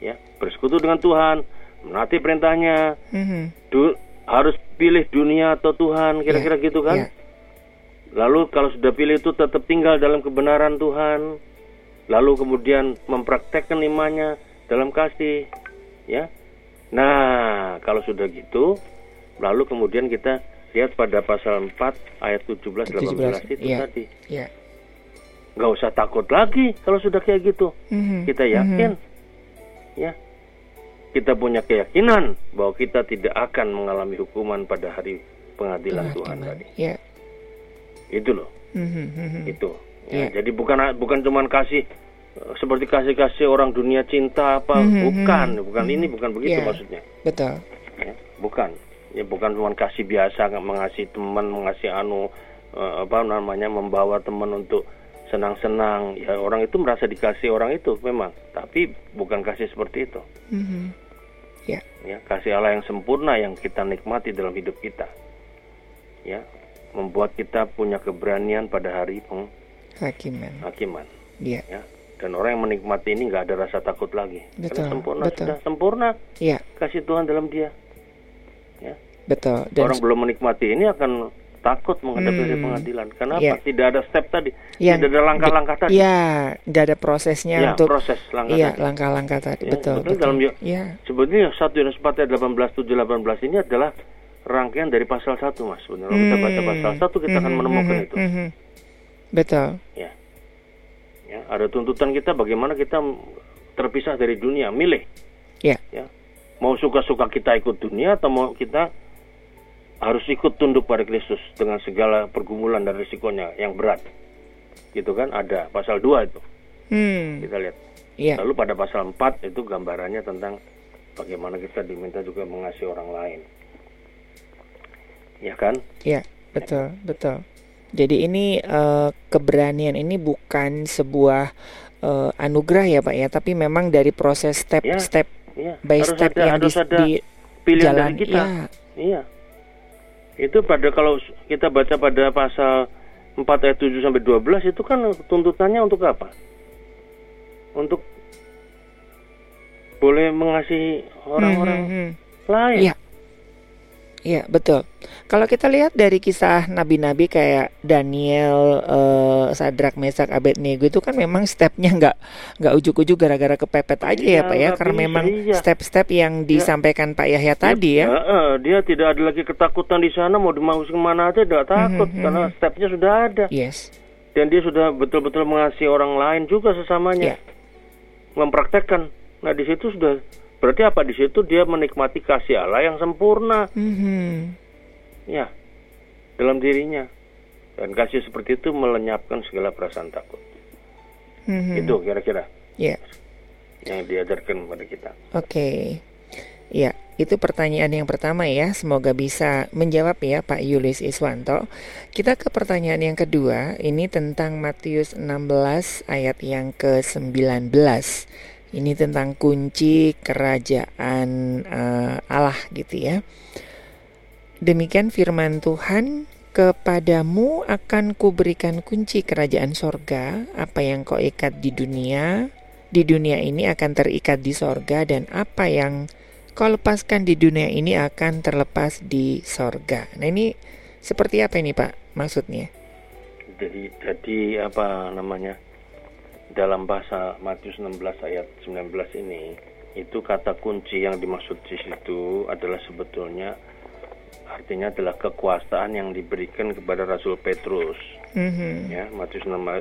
ya bersekutu dengan Tuhan, menaati perintahnya, Hmm. du- harus pilih dunia atau Tuhan, kira-kira Ya, gitu kan? ya. Lalu kalau sudah pilih itu tetap tinggal dalam kebenaran Tuhan, lalu kemudian mempraktekkan imannya dalam kasih, ya. Nah, kalau sudah gitu, lalu kemudian kita lihat pada pasal 4 ayat 17 18 itu ya. tadi. Ya. Nggak usah takut lagi kalau sudah kayak gitu. Mhm. Kita yakin, ya. Kita punya keyakinan bahwa kita tidak akan mengalami hukuman pada hari pengadilan Tuhan tadi. Ya. Itu loh. Mhm, mhm. itu ya, Iya. jadi bukan bukan cuman kasih eh, seperti kasih kasih orang dunia cinta apa Mhm, bukan mhm. bukan ini bukan begitu Iya. maksudnya Betul. ya, bukan ya bukan cuma kasih biasa nggak mengasihi teman mengasihi anu eh, apa namanya membawa teman untuk senang-senang ya orang itu merasa dikasih orang itu memang tapi bukan kasih seperti itu Mhm. Ya. ya kasih Allah yang sempurna yang kita nikmati dalam hidup kita ya membuat kita punya keberanian pada hari Hakiman. penghakiman Ya. ya dan orang yang menikmati ini nggak ada rasa takut lagi Betul, karena sempurna betul. sudah sempurna Ya. kasih Tuhan dalam dia ya Betul. Dan orang belum menikmati ini akan takut menghadapi Hmm, pengadilan kenapa iya. tidak ada step tadi Yang- tidak ada langkah-langkah tadi ya, nggak ada prosesnya ya untuk proses langkah Iya, tadi langkah-langkah tadi. Ya, betul, betul, dalam Yo- Iya. sebetulnya 1 Yohanes 4 ayat 18 7 18 ini adalah rangkaian dari pasal 1 mas sebenarnya Kalau kita baca Hmm. pasal 1 kita akan Mhm, menemukan mhm, itu mhm. Betul. ya ya ada tuntutan kita bagaimana kita terpisah dari dunia milih Ya. ya mau suka-suka kita ikut dunia atau mau kita harus ikut tunduk pada Kristus dengan segala pergumulan dan risikonya yang berat. Gitu kan? Ada pasal 2 itu. Hmm. kita lihat. Iya. lalu pada pasal 4 itu gambarannya tentang bagaimana kita diminta juga mengasihi orang lain. Ya kan? Iya, betul, betul. Jadi ini eh, keberanian ini bukan sebuah eh, anugerah ya Pak ya, tapi memang dari proses Ya, step-step ya by harus step ada yang harus di, ada di pilihan jalan. dari kita. Iya, Iya. Itu pada kalau kita baca pada pasal 4 ayat 7 sampai 12 itu kan tuntutannya untuk apa? Untuk boleh mengasihi orang-orang Hmm, hmm, lain. Iya. Iya, betul. Kalau kita lihat dari kisah nabi-nabi kayak Daniel, eh, Sadrak, Mesak, Abednego itu kan memang stepnya nggak nggak ujuk-ujuk gara-gara kepepet aja ya Iya, Pak ya, karena memang iya. step-step yang disampaikan Pak Yahya tadi ya. Dia tidak ada lagi ketakutan di sana mau dimasukin mana aja tidak takut Mhm, karena stepnya sudah ada Yes. dan dia sudah betul-betul mengasihi orang lain juga sesamanya. Iya. Mempraktekkan. Nah, di situ sudah berarti apa di situ dia menikmati kasih Allah yang sempurna. Mhm. Ya, dalam dirinya. Dan kasih seperti itu melenyapkan segala perasaan takut. Mhm. Itu kira-kira Ya. yang diajarkan kepada kita. Oke. Ya, itu pertanyaan yang pertama ya. Semoga bisa menjawab ya Pak Yulis Iswanto. Kita ke pertanyaan yang kedua. Ini tentang Matius 16 ayat yang ke-19. Ini tentang kunci kerajaan eh, Allah gitu ya. Demikian firman Tuhan, kepadamu akan kuberikan kunci kerajaan sorga, apa yang kau ikat di dunia, di dunia ini akan terikat di sorga, dan apa yang kau lepaskan di dunia ini akan terlepas di sorga. Nah ini seperti apa ini Pak maksudnya? Jadi jadi apa namanya? Dalam bahasa Matius 16 ayat 19 ini itu kata kunci yang dimaksud di situ adalah sebetulnya artinya adalah kekuasaan yang diberikan kepada Rasul Petrus. Mhm, ya Matius 16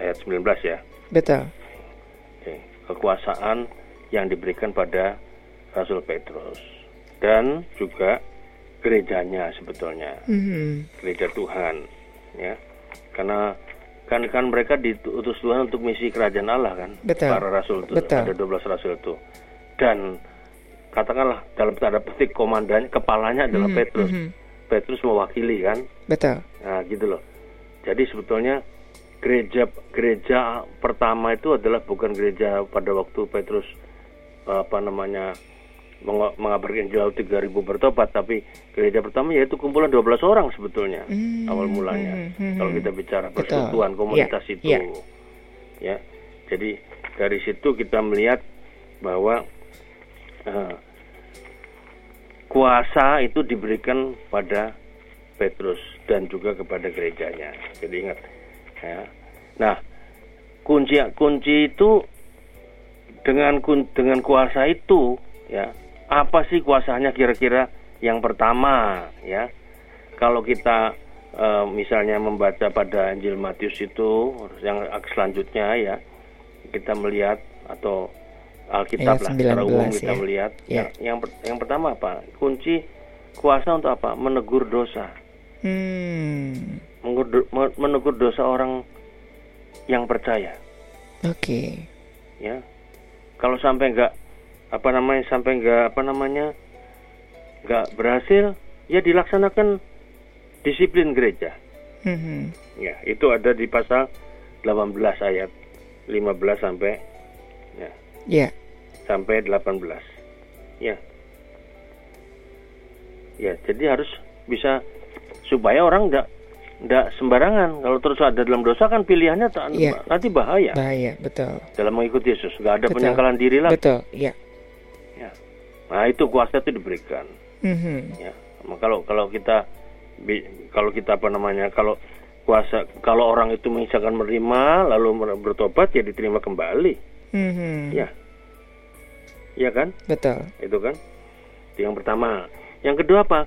ayat 19 ya. Betul. Oke, kekuasaan yang diberikan pada Rasul Petrus. Dan juga gerejanya sebetulnya. Mhm, gereja Tuhan ya. Karena kan kan mereka diutus Tuhan untuk misi kerajaan Allah kan Betul. para rasul itu Betul. ada 12 rasul itu dan katakanlah dalam tanda petik komandannya kepalanya adalah Mhm, Petrus. mhm. Petrus mewakili kan. Betul. Nah, gitu loh. Jadi sebetulnya gereja gereja pertama itu adalah bukan gereja pada waktu Petrus apa namanya mengabarkan lalu 3000 bertobat, tapi gereja pertama yaitu kumpulan 12 orang sebetulnya Hmm, awal mulanya. hmm, hmm, Kalau hmm. kita bicara persekutuan komunitas Ya, itu. ya. Ya. Jadi dari situ kita melihat bahwa eh, kuasa itu diberikan pada Petrus dan juga kepada gerejanya. Jadi ingat, ya. Nah, kunci kunci itu dengan dengan kuasa itu, ya, apa sih kuasanya kira-kira? Yang pertama, ya, kalau kita eh, misalnya membaca pada Injil Matius itu, yang selanjutnya ya, kita melihat atau Alkitab Ayat lah secara 19 umum kita ya. melihat. Ya. Yang, yang per- yang pertama apa? Kunci kuasa untuk apa? Menegur dosa. Hmm. Menegur dosa orang yang percaya. Oke. Ya, kalau sampai nggak apa namanya sampai nggak apa namanya nggak berhasil, ya dilaksanakan disiplin gereja. Mhm. Ya, itu ada di pasal 18 ayat 15 sampai ya, Ya. sampai 18. Ya. Ya, jadi harus bisa supaya orang enggak enggak sembarangan. Kalau terus ada dalam dosa kan pilihannya tak- Iya. nanti bahaya Bahaya, betul. dalam mengikuti Yesus. Enggak ada Betul. penyangkalan diri lah. Betul, ya. Ya. Nah, itu kuasa itu diberikan. Mhm. Ya. Nah, Kalau kalau kita kalau kita apa namanya? Kalau kuasa kalau orang itu misalkan menerima lalu bertobat ya diterima kembali. Mhm. Ya. Iya kan? Betul. itu kan itu yang pertama yang kedua apa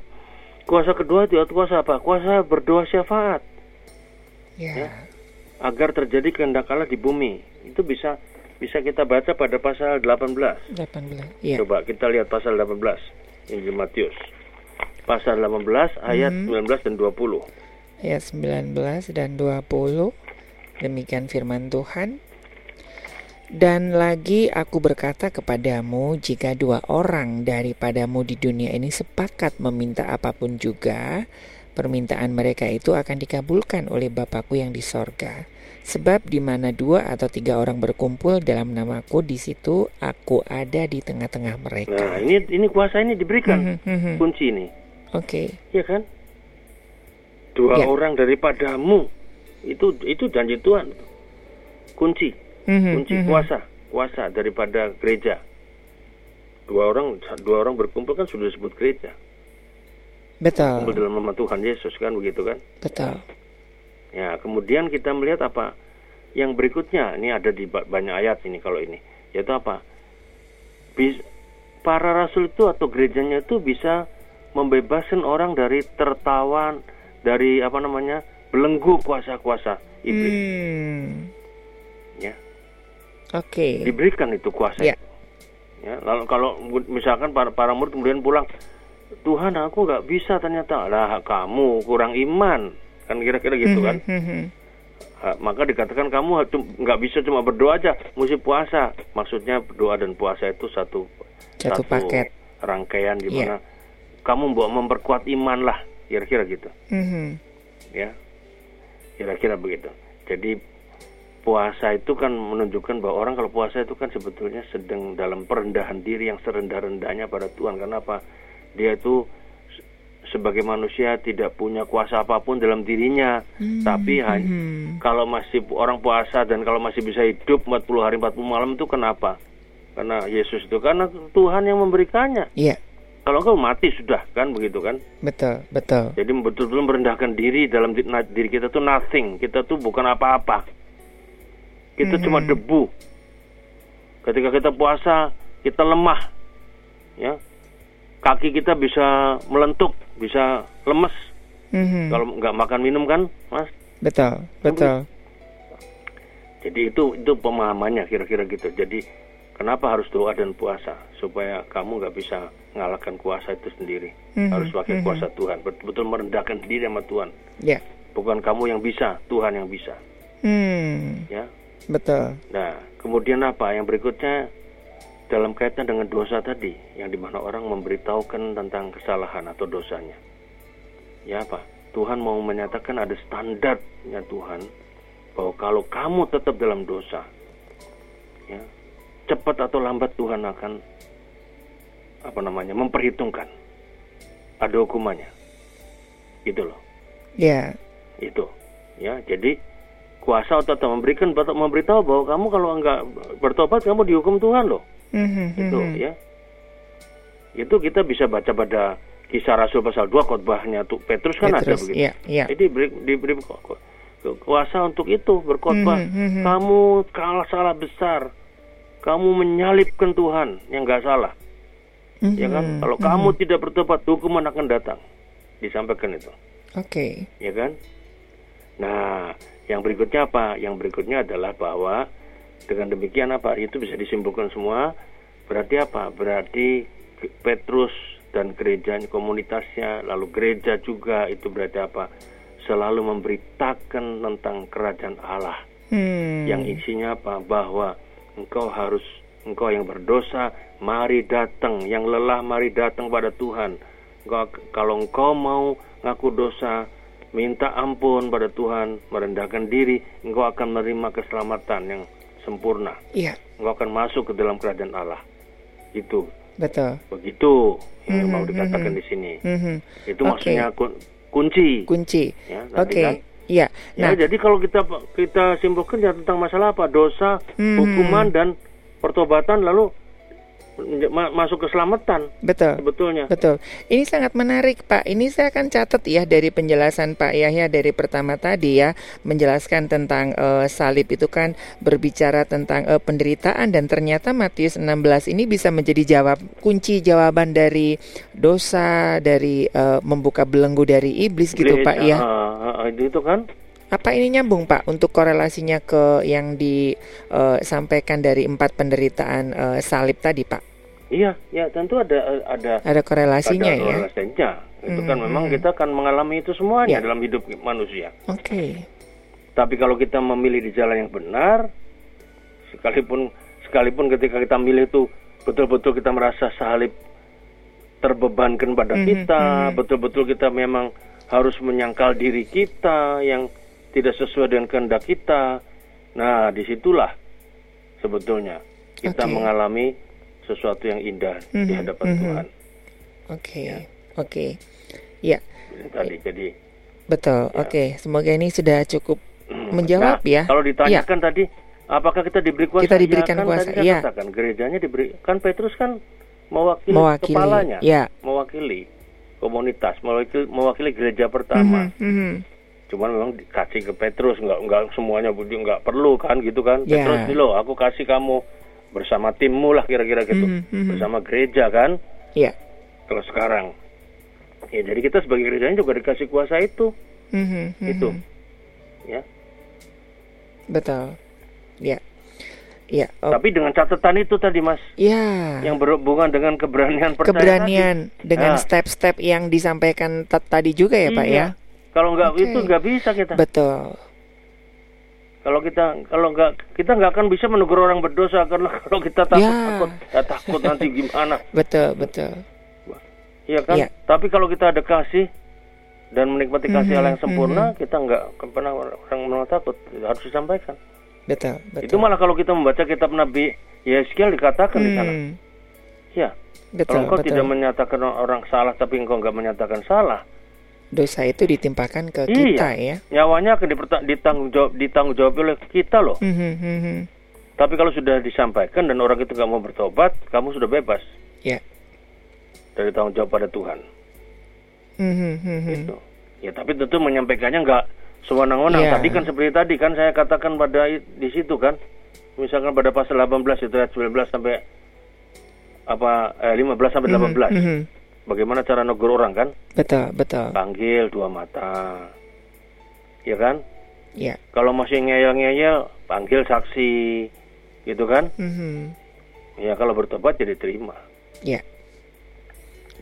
kuasa kedua itu kuasa apa kuasa berdoa syafaat Ya. Ya. agar terjadi kehendak Allah di bumi itu bisa bisa kita baca pada pasal 18 18. Ya. coba kita lihat pasal 18 Injil Matius pasal 18 ayat Mhm. 19 dan 20 Ayat 19 dan 20. Demikian firman Tuhan. Dan lagi aku berkata kepadamu, jika dua orang daripadamu di dunia ini sepakat meminta apa pun juga, permintaan mereka itu akan dikabulkan oleh Bapakku yang di sorga. Sebab di mana dua atau tiga orang berkumpul dalam namaku, di situ aku ada di tengah-tengah mereka. nah ini ini kuasa ini diberikan Mhm, mhm. kunci ini Oke, ya kan dua Ya. orang daripadamu itu itu janji Tuhan kunci Mhm, kunci mhm. kuasa kuasa daripada gereja dua orang dua orang berkumpul kan sudah disebut gereja betul, kumpul dalam nama Tuhan Yesus kan begitu kan betul. Ya kemudian kita melihat apa yang berikutnya. Ini ada di ba- banyak ayat ini kalau ini. Yaitu apa? Bis, para rasul itu atau gerejanya itu bisa membebaskan orang dari tertawan dari apa namanya? Belenggu kuasa-kuasa iblis. Hmm. ya. Oke. diberikan itu kuasa itu. Ya, lalu kalau misalkan para, para murid kemudian pulang, Tuhan aku nggak bisa ternyata, lah kamu kurang iman, kan kira-kira gitu kan? Ha, maka dikatakan kamu nggak bisa cuma berdoa aja, mesti puasa. Maksudnya doa dan puasa itu satu Satu paket. rangkaian di Iya. mana kamu bawa memperkuat iman lah, kira-kira gitu, Mhm. ya, kira-kira begitu. Jadi puasa itu kan menunjukkan bahwa orang kalau puasa itu kan sebetulnya sedang dalam perendahan diri yang serendah-rendahnya pada Tuhan. Karena apa? Dia itu sebagai manusia tidak punya kuasa apa pun dalam dirinya, Hmm, tapi hanya mhm. kalau masih orang puasa dan kalau masih bisa hidup 40 hari 40 malam itu kenapa? Karena Yesus itu karena Tuhan yang memberikannya. Iya, Kalau engkau mati sudah kan begitu kan? betul, betul. Jadi betul-betul merendahkan diri dalam diri kita tuh nothing. Kita tuh bukan apa-apa. Kita cuma Mhm. debu. Ketika kita puasa, kita lemah. Ya. Kaki kita bisa melentuk, bisa lemes. Mhm. Kalau nggak makan minum kan, Mas? Betul, betul. Jadi itu itu pemahamannya kira-kira gitu. Jadi kenapa harus doa dan puasa supaya kamu nggak bisa ngalahkan kuasa itu sendiri. Mhm, Harus pakai mhm. kuasa Tuhan. Betul-betul merendahkan diri sama Tuhan. Ya. Bukan kamu yang bisa, Tuhan yang bisa. Hmm, Ya. betul. Nah, kemudian apa? Yang berikutnya dalam kaitan dengan dosa tadi, yang di mana orang memberitahukan tentang kesalahan atau dosanya. Ya apa? Tuhan mau menyatakan ada standarnya Tuhan bahwa kalau kamu tetap dalam dosa, ya cepat atau lambat Tuhan akan apa namanya memperhitungkan ada hukumannya, gitu loh. Ya. Itu, ya. Jadi kuasa atau memberikan memberitahu bahwa kamu kalau enggak bertobat kamu dihukum Tuhan loh. Mhm, Itu mhm. ya. Itu kita bisa baca pada kisah Rasul pasal 2 khotbahnya tuh Petrus kan ada Petrus, begitu. ya, ya. Jadi diberi, diberi ku- ku- ku- kuasa untuk itu berkhotbah. Mhm, mhm. Kamu kalah salah besar. Kamu menyalibkan Tuhan yang nggak salah, ya kan? Kalau mhm. kamu tidak bertobat, hukuman akan datang. Disampaikan itu, Oke. ya kan? Nah, yang berikutnya apa? Yang berikutnya adalah bahwa dengan demikian apa? Itu bisa disimpulkan semua. Berarti apa? Berarti Petrus dan gerejanya, komunitasnya, lalu gereja juga itu berarti apa? Selalu memberitakan tentang kerajaan Allah Hmm. yang isinya apa? Bahwa engkau harus engkau yang berdosa, mari datang, yang lelah mari datang pada Tuhan. Engkau, kalau engkau mau ngaku dosa, minta ampun pada Tuhan, merendahkan diri, engkau akan menerima keselamatan yang sempurna. Iya, Engkau akan masuk ke dalam kerajaan Allah. Itu betul. begitu yang Mhm, mau dikatakan mhm. di sini. Mhm. Itu Oke. maksudnya kun- kunci. Kunci. Ya, Oke. kan? Iya. Ya, Nah, jadi kalau kita kita simpulkan ya tentang masalah apa? Dosa, Hmm. hukuman dan pertobatan lalu masuk keselamatan betul. sebetulnya. Betul. Ini sangat menarik, Pak. Ini saya akan catat ya dari penjelasan Pak Yahya dari pertama tadi ya, menjelaskan tentang eh, salib itu kan berbicara tentang eh, penderitaan dan ternyata Matius 16 ini bisa menjadi jawab kunci jawaban dari dosa, dari eh, membuka belenggu dari iblis gitu, Gereja, Pak ya. ah, itu, itu kan Apa ini nyambung, Pak, untuk korelasinya ke yang disampaikan dari empat penderitaan eh, salib tadi, Pak? iya, ya tentu ada ada Ada korelasinya ada ya. korelasinya. Itu kan Hmm, memang hmm. kita akan mengalami itu semuanya Ya. dalam hidup manusia. Oke. Tapi kalau kita memilih di jalan yang benar, sekalipun sekalipun ketika kita milih itu betul-betul kita merasa salib terbebankan pada Mhm, kita, mhm. betul-betul kita memang harus menyangkal diri kita yang tidak sesuai dengan kehendak kita. Nah, di situlah sebetulnya kita Oke. mengalami sesuatu yang indah di Mhm, hadapan mhm. Tuhan. Oke, Ya. oke, ya Ini Tadi jadi betul. Ya. Oke, semoga ini sudah cukup menjawab Nah, ya. Kalau ditanyakan tadi, apakah kita diberi kuasa? Kita diberikan Ya, kan kuasa, Tadi kan iya. katakan gerejanya diberi. Kan Petrus kan mewakili, Mewakili, kepalanya, ya. mewakili komunitas, mewakili, mewakili gereja pertama. Mhm, mhm. Cuman memang dikasih ke Petrus, nggak nggak semuanya budi nggak perlu kan gitu kan? Ya. Petrus nih loh, aku kasih kamu bersama timmu lah kira-kira gitu, Mhm, mhm. bersama gereja kan? Ya. Kalau sekarang, ya jadi kita sebagai gerejanya juga dikasih kuasa itu, Mhm, mhm. itu, ya. Betul. Ya. Ya. oh, Tapi dengan catatan itu tadi mas, ya. yang berhubungan dengan keberanian percaya Keberanian tadi. dengan Nah, step-step yang disampaikan tadi juga ya, Pak iya. ya. Kalau nggak Oke. itu nggak bisa kita. Betul. Kalau kita kalau nggak kita nggak akan bisa menegur orang berdosa karena [laughs] kalau kita takut Ya. takut ya, takut nanti gimana, [laughs] Betul, betul. ya kan? Iya. Tapi kalau kita ada kasih dan menikmati kasih Mhm, Allah yang sempurna, kita nggak pernah orang orang takut harus disampaikan. Betul, betul. Itu malah kalau kita membaca kitab Nabi Yeskiel dikatakan di sana. Hmm, Ya, Betul, kalau engkau betul. tidak menyatakan orang salah tapi engkau nggak menyatakan salah, Dosa itu ditimpakan ke Iya. kita ya. nyawanya akan ditanggung jawab ditanggung jawab oleh kita loh. Mhm, mhm. Tapi kalau sudah disampaikan dan orang itu nggak mau bertobat, kamu sudah bebas Ya. dari tanggung jawab pada Tuhan. Mhm, mhm. Gitu. Ya tapi tentu menyampaikannya nggak sewenang-wenang. Iya. Tadi kan seperti tadi kan saya katakan pada di situ kan, misalkan pada pasal 18 itu ayat 19 sampai apa eh, 15 sampai 18. Mhm, mhm. Bagaimana cara negur orang kan? Betul, betul. Panggil dua mata. Ya kan? Ya. Kalau masih ngeyel-ngeyel, panggil saksi. Gitu kan? Mhm. Ya kalau bertobat jadi terima. Ya.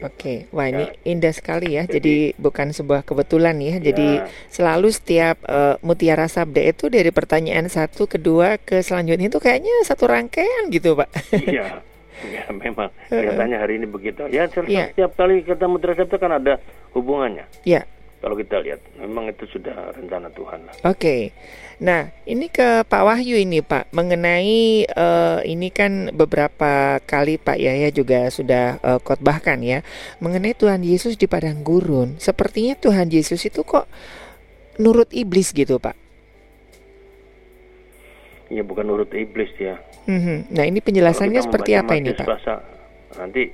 Oke, wah ini Ya. indah sekali ya. Jadi- Jadi, bukan sebuah kebetulan ya. Jadi Ya. selalu setiap eh, mutiara sabda itu dari pertanyaan satu, kedua ke selanjutnya itu kayaknya satu rangkaian gitu, Pak. Iya. [laughs] [laughs] ya memang kelihatannya hari ini begitu. Ya setiap, Iya. setiap kali ketemu terhadap kan ada hubungannya. Ya, Kalau kita lihat, memang itu sudah rencana Tuhan lah. oke. Nah, ini ke Pak Wahyu ini Pak, mengenai eh, ini kan beberapa kali Pak Yahya juga sudah eh, khotbahkan ya, mengenai Tuhan Yesus di padang gurun. Sepertinya Tuhan Yesus itu kok nurut iblis gitu Pak. Ya bukan nurut iblis ya. Mhm. Nah, ini penjelasannya seperti apa ini Pak? Pasal, nanti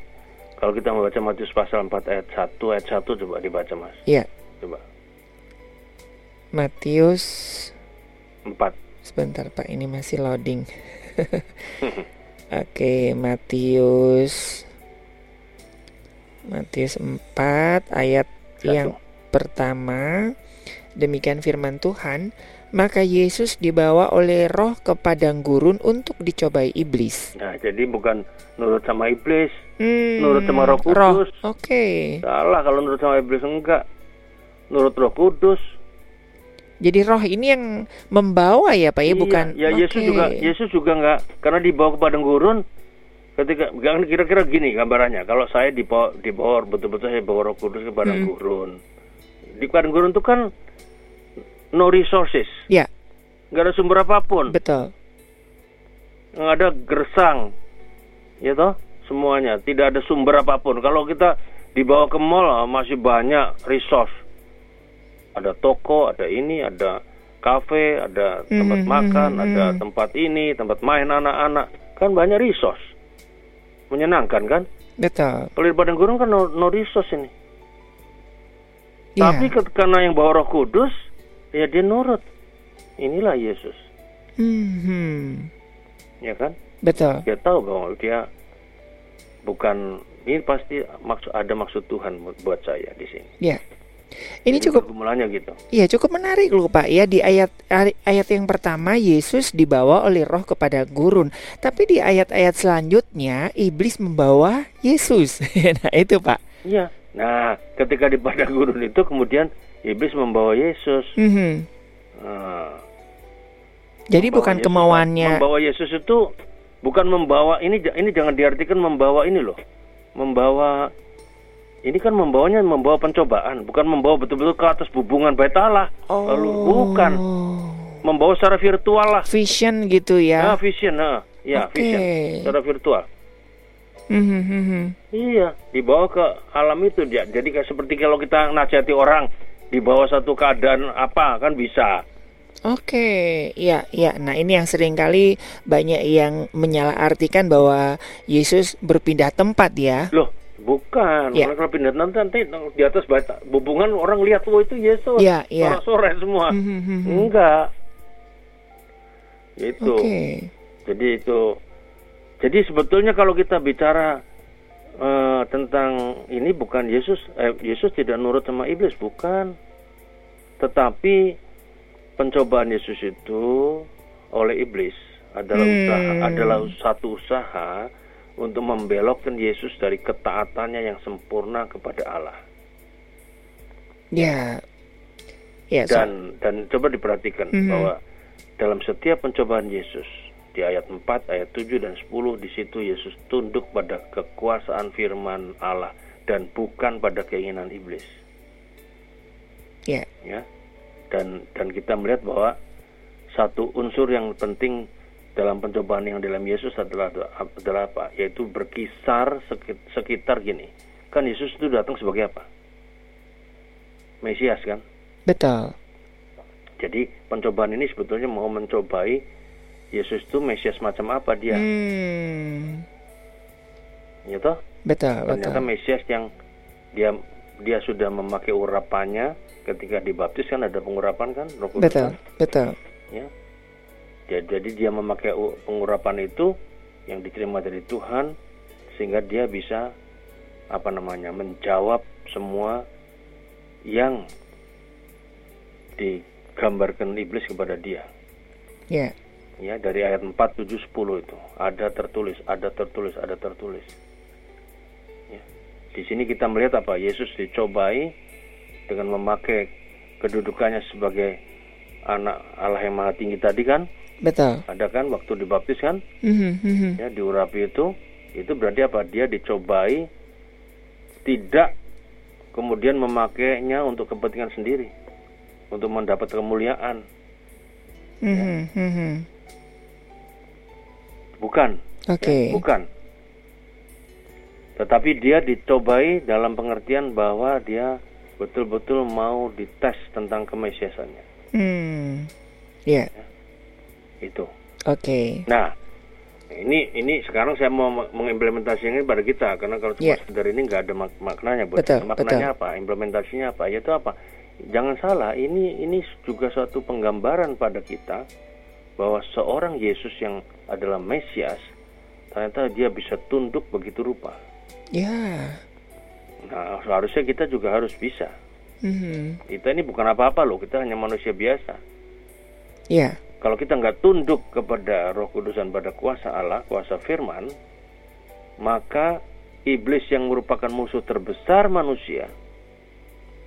kalau kita membaca Matius pasal 4 ayat 1 ayat 1 coba dibaca Mas. Iya, Coba. Matius 4. Sebentar Pak, ini masih loading. [laughs] Oke, Matius Matius 4 ayat Satu. yang pertama. Demikian firman Tuhan, maka Yesus dibawa oleh roh ke padang gurun untuk dicobai iblis. Nah, jadi bukan nurut sama iblis. Hmm, Nurut sama Roh Kudus. Oke. Salah kalau nurut sama iblis enggak. Nurut Roh Kudus. Jadi roh ini yang membawa ya Pak ya, Iya, bukan? Ya Yesus Oke. juga Yesus juga enggak karena dibawa ke padang gurun. Ketika kan kira-kira gini gambarannya. Kalau saya dibawa dibawa betul-betul saya bawa Roh Kudus ke padang Hmm. gurun. Di padang gurun itu kan no resources. Ya, Nggak ada sumber apa pun. betul. Nggak ada gersang. Ya toh? Semuanya. Tidak ada sumber apa pun. Kalau kita dibawa ke mall masih banyak resource. Ada toko, ada ini, ada kafe, ada tempat Mhm, makan, mhm, ada mhm. tempat ini, tempat main anak-anak. Kan banyak resource. Menyenangkan kan? Betul. Kalau di padang gurun kan no, no resource ini. Iya. Tapi karena yang bawa roh kudus, ya dia nurut. Inilah Yesus. Mhm. Ya kan? Betul. dia tahu bahwa dia bukan ini pasti maksud ada maksud Tuhan buat saya di sini. Ya. Ini Jadi cukup pergumulannya gitu. Iya cukup menarik loh Pak ya di ayat ayat yang pertama Yesus dibawa oleh Roh kepada gurun, tapi di ayat-ayat selanjutnya iblis membawa Yesus. [laughs] nah itu Pak. Iya. Nah, ketika di padang gurun itu kemudian iblis membawa Yesus. Mhm. Nah, Jadi membawa bukan Yesus. kemauannya. Membawa Yesus itu bukan membawa ini ini jangan diartikan membawa ini loh. Membawa ini kan membawanya membawa pencobaan, bukan membawa betul-betul ke atas bubungan bait Allah. Lalu bukan membawa secara virtual lah. vision gitu ya. vision, nah. Ya, Oke. vision. Secara virtual. Mhm, mhm. Iya, dibawa ke alam itu dia. Jadi kayak seperti kalau kita nasihati orang dibawa satu keadaan apa kan bisa. Oke, ya, ya. Nah, ini yang sering kali banyak yang menyalahartikan bahwa Yesus berpindah tempat ya. Loh, bukan. Ya. Orang kalau pindah nanti, nanti di atas bata bubungan orang lihat oh itu Yesus. Iya, iya. Sore semua. Mhm, mhm. Enggak. Itu. Oke. Jadi itu. Jadi sebetulnya kalau kita bicara eh, tentang ini bukan Yesus, eh, Yesus tidak nurut sama iblis, bukan. Tetapi pencobaan Yesus itu oleh iblis adalah Hmm. usaha, adalah satu usaha untuk membelokkan Yesus dari ketaatannya yang sempurna kepada Allah. Ya. Ya, so- Dan dan coba diperhatikan Mhm. bahwa dalam setiap pencobaan Yesus di ayat 4, ayat 7 dan 10 di situ Yesus tunduk pada kekuasaan firman Allah dan bukan pada keinginan iblis. ya. Ya. Dan dan kita melihat bahwa satu unsur yang penting dalam pencobaan yang dalam Yesus adalah adalah apa? Yaitu berkisar sekit- sekitar gini. Kan Yesus itu datang sebagai apa? Mesias kan? Betul. Jadi pencobaan ini sebetulnya mau mencobai Yesus itu Mesias macam apa dia, Hmm. ya toh? Betul, Ternyata betul. Mesias yang dia dia sudah memakai urapannya ketika dibaptis kan ada pengurapan kan, Roh Kudus Betul, kan? betul. ya. Jadi, jadi dia memakai pengurapan itu yang diterima dari Tuhan sehingga dia bisa apa namanya menjawab semua yang digambarkan iblis kepada dia. Ya. Ya, dari ayat 4, 7, 10 itu. Ada tertulis, ada tertulis, ada tertulis. Ya. Di sini kita melihat apa? Yesus dicobai dengan memakai kedudukannya sebagai anak Allah yang maha tinggi tadi kan. Betul. Ada kan waktu dibaptis kan? Mhm, mhm. Ya, diurapi itu. itu berarti apa? Dia dicobai tidak kemudian memakainya untuk kepentingan sendiri, untuk mendapat kemuliaan. Mhm, mhm. Bukan. Oke. Ya, bukan. Tetapi dia dicobai dalam pengertian bahwa dia betul-betul mau dites tentang kemesiasannya. Hmm. Ya, Itu. oke. Nah, ini ini sekarang saya mau me- mengimplementasikan ini pada kita karena kalau cuma Iya. sekedar ini nggak ada mak- maknanya buat Betul, kita. maknanya apa implementasinya apa yaitu apa jangan salah ini ini juga suatu penggambaran pada kita bahwa seorang Yesus yang adalah Mesias ternyata dia bisa tunduk begitu rupa Ya. nah seharusnya kita juga harus bisa Mhm. kita ini bukan apa-apa loh kita hanya manusia biasa Ya. kalau kita nggak tunduk kepada Roh Kudus dan pada kuasa Allah, kuasa Firman, maka iblis yang merupakan musuh terbesar manusia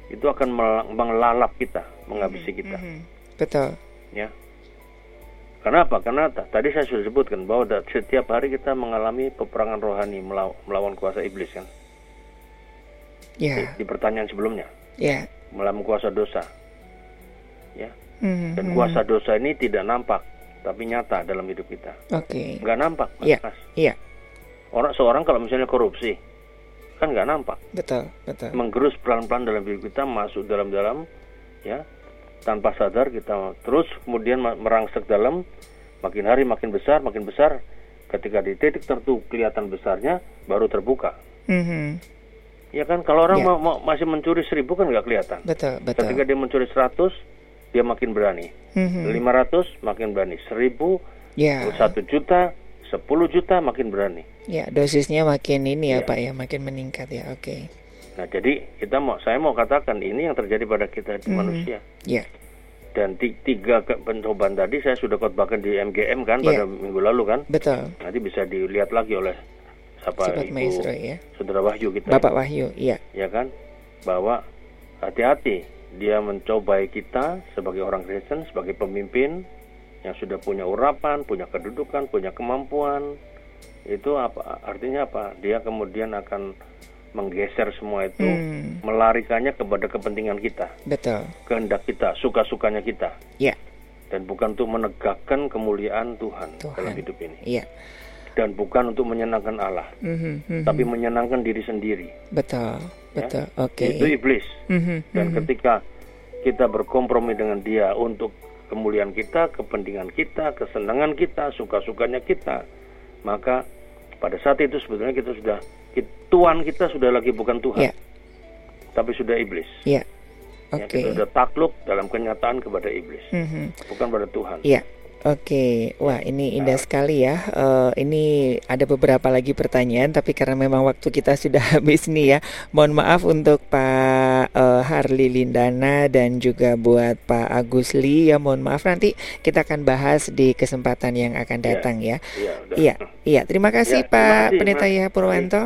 itu akan mel- melalap kita, menghabisi kita, Mhm. Betul. ya. Karena apa? Karena tadi saya sudah sebutkan bahwa setiap hari kita mengalami peperangan rohani melaw- melawan kuasa iblis kan. Di, Ya. di pertanyaan sebelumnya, Ya. melawan kuasa dosa, ya. Mhm, Dan mhm. kuasa dosa ini tidak nampak, tapi nyata dalam hidup kita. Oke. nggak nampak Iya. Mas. Iya. orang seorang kalau misalnya korupsi kan nggak nampak Betul, betul. menggerus pelan-pelan dalam hidup kita masuk dalam-dalam ya tanpa sadar kita terus kemudian merangsek dalam makin hari makin besar makin besar ketika di titik tertentu kelihatan besarnya baru terbuka Mhm. ya kan kalau orang Iya. mau, mau- masih mencuri seribu kan nggak kelihatan Betul, betul. ketika dia mencuri 100 dia makin berani Mhm. 500 makin berani 1000 Ya. satu juta 10 juta makin berani Ya, dosisnya makin ini ya, Iya. Pak ya, makin meningkat ya. Oke. Nah, jadi kita mau saya mau katakan ini yang terjadi pada kita di Mhm. manusia. Ya. Dan ti- tiga pencobaan tadi saya sudah khotbahkan di MGM kan Iya. pada minggu lalu kan. Betul. Nanti bisa dilihat lagi oleh siapa Sobat ibu Maestro ya. saudara Wahyu kita. Bapak Wahyu, iya. Ya kan bahwa hati-hati dia mencobai kita sebagai orang Kristen, sebagai pemimpin yang sudah punya urapan, punya kedudukan, punya kemampuan. Itu apa artinya apa? Dia kemudian akan menggeser semua itu Hmm, melarikannya kepada kepentingan kita, betul. kehendak kita, suka-sukanya kita, Ya, dan bukan untuk menegakkan kemuliaan Tuhan, Tuhan. dalam hidup ini, iya. dan bukan untuk menyenangkan Allah, Mhm, mhm. tapi menyenangkan diri sendiri. betul, betul. Oke. Itu iblis. Mhm, Dan mhm. ketika kita berkompromi dengan dia untuk kemuliaan kita, kepentingan kita, kesenangan kita, suka-sukanya kita, maka pada saat itu sebetulnya kita sudah Tuhan kita sudah lagi bukan Tuhan, Ya. tapi sudah iblis. Iya. Ya, Oke. kita sudah takluk dalam kenyataan kepada iblis, Mhm. bukan pada Tuhan. Iya. Oke, wah ini indah sekali ya. Eh, ini ada beberapa lagi pertanyaan, tapi karena memang waktu kita sudah [laughs] habis nih ya, mohon maaf untuk Pak eh, Harli Lindana dan juga buat Pak Agus Lee ya, mohon maaf nanti kita akan bahas di kesempatan yang akan Iya. datang ya. Iya. Iya, iya. Terima kasih Ya, terima Pak kasih, Pendeta. Yahya Purwanto.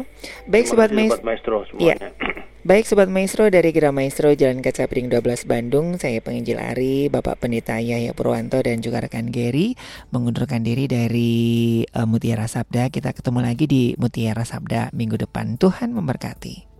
Baik Terima sobat kasih, Maes. Sobat Maestro Iya. semuanya. Baik Sobat Maestro dari Gera Maestro Jalan Kaca Piring 12 Bandung. Saya penginjil Ari, Bapak Pendeta Yahya Purwanto dan juga rekan Gary Mengundurkan diri dari eh, Mutiara Sabda. Kita ketemu lagi di Mutiara Sabda minggu depan. Tuhan memberkati